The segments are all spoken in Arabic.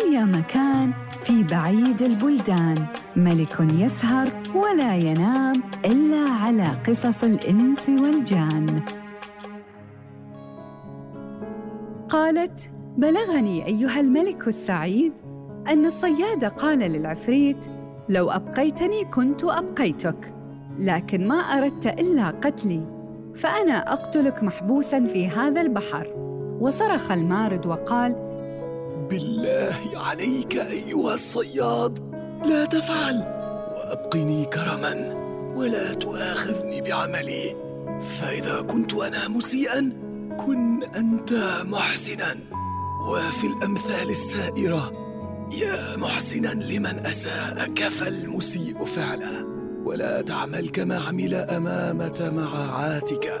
كان يا مكان في بعيد البلدان. ملك يسهر ولا ينام إلا على قصص الإنس والجان. قالت بلغني أيها الملك السعيد أن الصياد قال للعفريت لو أبقيتني كنت أبقيتك لكن ما أردت إلا قتلي فأنا أقتلك محبوسا في هذا البحر. وصرخ المارد وقال بالله عليك أيها الصياد. لا تفعل وأبقني كرما ولا تؤاخذني بعملي. فإذا كنت أنا مسيئا كن أنت محسنا. وفي الأمثال السائرة يا محسنا لمن أساء كفى المسيء فعله ولا تعمل كما عمل أمامة معاعاتك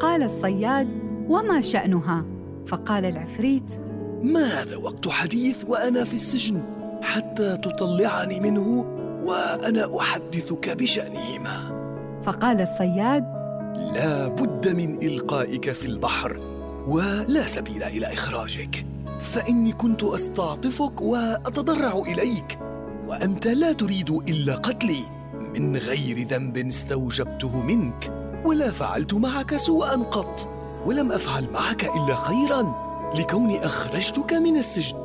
قال الصياد وما شأنها؟ فقال العفريت ما هذا وقت حديث وأنا في السجن حتى تطلعني منه وأنا أحدثك بشأنهما؟ فقال الصياد لا بد من إلقائك في البحر ولا سبيل إلى إخراجك فإني كنت أستعطفك وأتضرع إليك وأنت لا تريد إلا قتلي من غير ذنب استوجبته منك ولا فعلت معك سوءا قط ولم أفعل معك إلا خيرا. لكوني أخرجتك من السجن.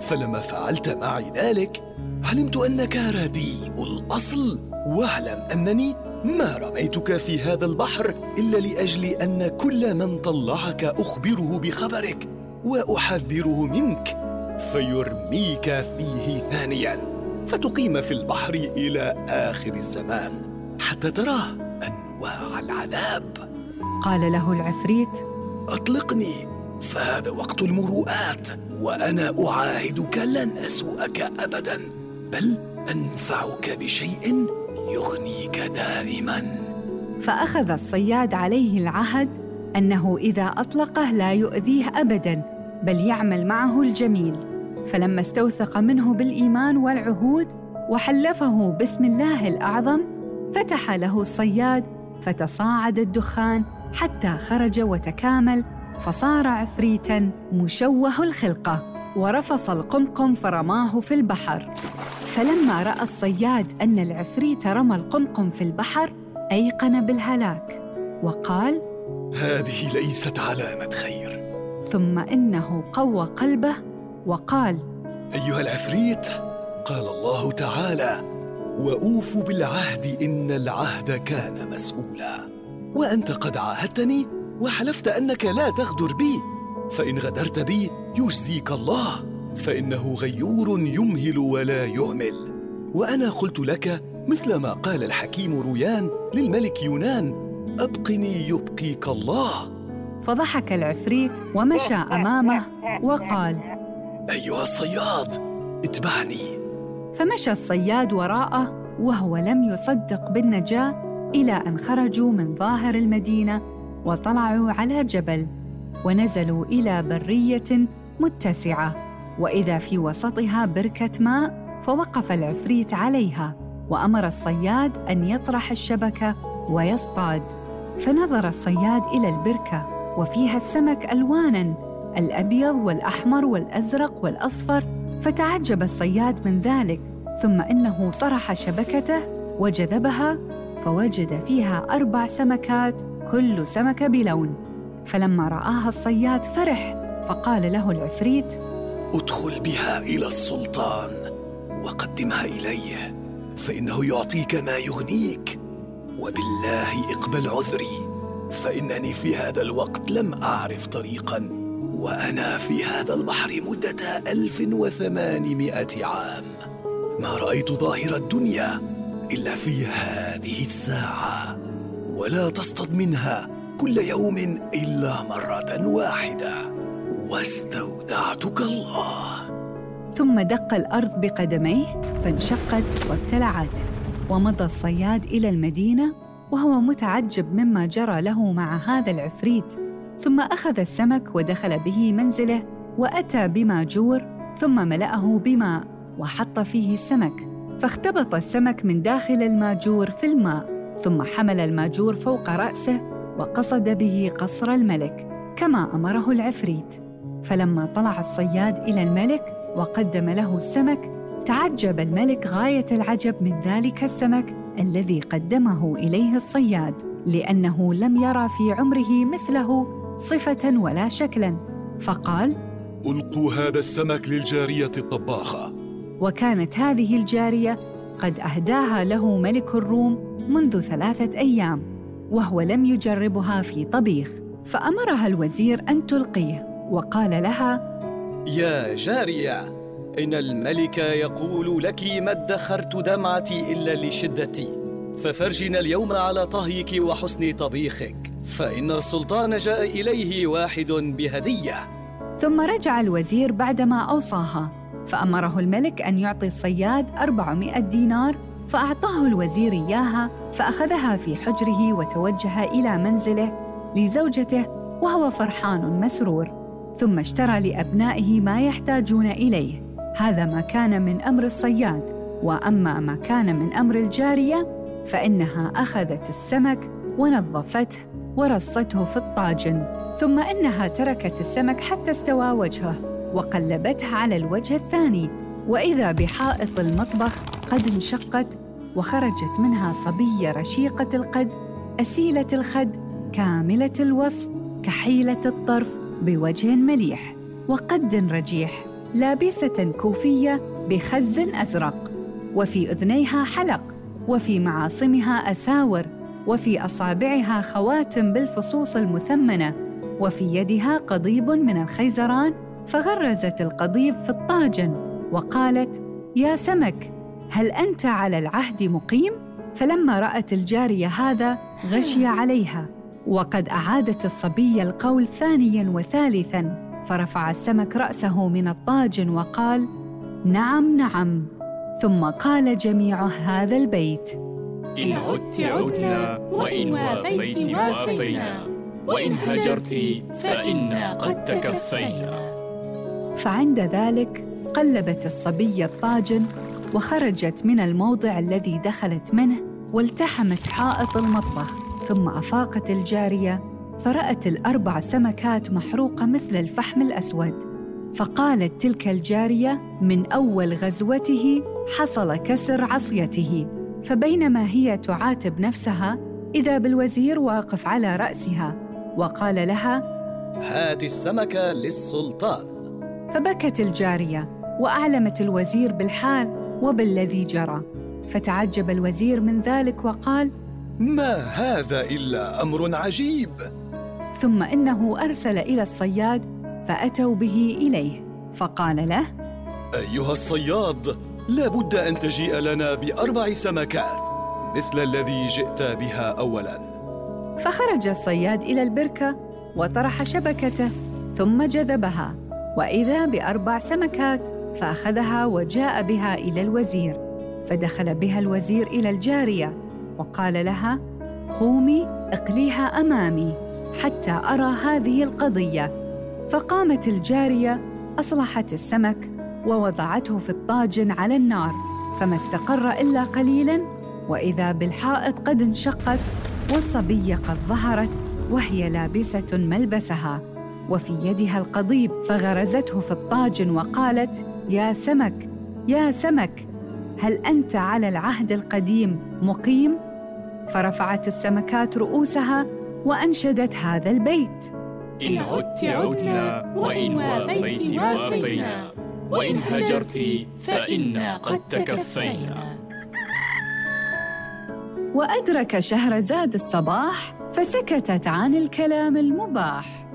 فلما فعلت معي ذلك علمت أنك رديء الأصل واعلم أنني ما رميتك في هذا البحر إلا لأجل أن كل من طلعك أخبره بخبرك وأحذره منك فيرميك فيه ثانيا فتقيم في البحر إلى آخر الزمان حتى ترى أنواع العذاب. قال له العفريت أطلقني. فهذا وقت المروءات وأنا أعاهدك لن أسوءك ابدا بل أنفعك بشيء يغنيك دائما. فأخذ الصياد عليه العهد أنه إذا أطلقه لا يؤذيه ابدا بل يعمل معه الجميل. فلما استوثق منه بالإيمان والعهود وحلفه باسم الله الأعظم فتح له الصياد فتصاعد الدخان حتى خرج وتكامل فصار عفريتا مشوه الخلقة ورفص القمقم فرماه في البحر. فلما رأى الصياد أن العفريت رمى القمقم في البحر أيقن بالهلاك وقال هذه ليست علامة خير. ثم إنه قوى قلبه وقال أيها العفريت قال الله تعالى وأوفوا بالعهد إن العهد كان مسؤولا. وأنت قد عاهدتني وحلفت أنك لا تغدر بي. فإن غدرت بي يجزيك الله. فإنه غيور يمهل ولا يهمل. وأنا قلت لك مثل ما قال الحكيم رويان للملك يونان أبقني يبقيك الله. فضحك العفريت ومشى أمامه وقال أيها الصياد اتبعني. فمشى الصياد وراءه وهو لم يصدق بالنجاة إلى أن خرجوا من ظاهر المدينة وطلعوا على جبل ونزلوا إلى برية متسعة وإذا في وسطها بركة ماء فوقف العفريت عليها وأمر الصياد أن يطرح الشبكة ويصطاد. فنظر الصياد إلى البركة وفيها السمك ألوانا الأبيض والأحمر والأزرق والأصفر فتعجب الصياد من ذلك ثم إنه طرح شبكته وجذبها فوجد فيها أربع سمكات كل سمكة بلون. فلما رآها الصياد فرح فقال له العفريت ادخل بها إلى السلطان وقدمها إليه فإنه يعطيك ما يغنيك. وبالله اقبل عذري فإنني في هذا الوقت لم أعرف طريقا وأنا في هذا البحر مدة ألف وثمانمائة عام. ما رأيت ظاهر الدنيا إلا في هذه الساعة. ولا تصطد منها كل يوم إلا مرة واحدة. واستودعتك الله. ثم دق الأرض بقدميه فانشقت وابتلعت ومضى الصياد إلى المدينة وهو متعجب مما جرى له مع هذا العفريت. ثم أخذ السمك ودخل به منزله وأتى بماجور ثم ملأه بماء وحط فيه السمك. فاختبط السمك من داخل الماجور في الماء. ثم حمل الماجور فوق رأسه وقصد به قصر الملك كما أمره العفريت. فلما طلع الصياد إلى الملك وقدم له السمك تعجب الملك غاية العجب من ذلك السمك الذي قدمه إليه الصياد لأنه لم يرى في عمره مثله صفة ولا شكلا. فقال ألقوا هذا السمك للجارية الطباخة. وكانت هذه الجارية قد أهداها له ملك الروم منذ ثلاثة أيام وهو لم يجربها في طبيخ فأمرها الوزير أن تلقيه وقال لها يا جارية إن الملك يقول لك ما ادخرت دمعتي إلا لشدتي ففرجنا اليوم على طهيك وحسن طبيخك فإن السلطان جاء إليه واحد بهدية. ثم رجع الوزير بعدما أوصاها فأمره الملك أن يعطي الصياد 400 دينار فأعطاه الوزير إياها فأخذها في حجره وتوجه إلى منزله لزوجته وهو فرحان مسرور. ثم اشترى لأبنائه ما يحتاجون إليه. هذا ما كان من أمر الصياد. وأما ما كان من أمر الجارية فإنها أخذت السمك ونظفته ورصته في الطاجن. ثم إنها تركت السمك حتى استوى وجهه وقلبته على الوجه الثاني. وإذا بحائط المطبخ قد انشقت وخرجت منها صبيه رشيقة القد أسيلة الخد كاملة الوصف كحيلة الطرف بوجه مليح وقد رجيح لابسة كوفية بخز أزرق وفي أذنيها حلق وفي معاصمها أساور وفي أصابعها خواتم بالفصوص المثمنة وفي يدها قضيب من الخيزران فغرزت القضيب في الطاجن وقالت يا سمك هل أنت على العهد مقيم؟ فلما رأت الجارية هذا غشي عليها. وقد أعادت الصبيه القول ثانيا وثالثا فرفع السمك رأسه من الطاجن وقال نعم نعم. ثم قال جميع هذا البيت. إن عدت عدنا وإن وافيت وافينا وإن هجرت فإنا قد تكفينا. فعند ذلك قلبت الصبية الطاجن وخرجت من الموضع الذي دخلت منه والتحمت حائط المطبخ ثم أفاقت الجارية فرأت الأربع سمكات محروقة مثل الفحم الأسود. فقالت تلك الجارية من أول غزوته حصل كسر عصيته فبينما هي تعاتب نفسها إذا بالوزير واقف على رأسها. وقال لها هات السمكة للسلطان. فبكت الجارية وأعلمت الوزير بالحال وبالذي جرى. فتعجب الوزير من ذلك وقال ما هذا إلا أمر عجيب. ثم إنه أرسل إلى الصياد فأتوا به إليه فقال له أيها الصياد لا بد أن تجيء لنا بأربع سمكات مثل الذي جئت بها اولا. فخرج الصياد إلى البركة وطرح شبكته ثم جذبها. وإذا بأربع سمكات فأخذها وجاء بها إلى الوزير فدخل بها الوزير إلى الجارية وقال لها قومي اقليها أمامي حتى أرى هذه القضية. فقامت الجارية أصلحت السمك ووضعته في الطاجن على النار فما استقر إلا قليلا وإذا بالحائط قد انشقت والصبيه قد ظهرت وهي لابسة ملبسها. وفي يدها القضيب فغرزته في الطاجن وقالت يا سمك يا سمك هل أنت على العهد القديم مقيم؟ فرفعت السمكات رؤوسها وأنشدت هذا البيت. إن عدت عدنا وإن وافيت وافينا وإن هجرت فإنا قد تكفينا. وأدرك شهرزاد الصباح فسكتت عن الكلام المباح.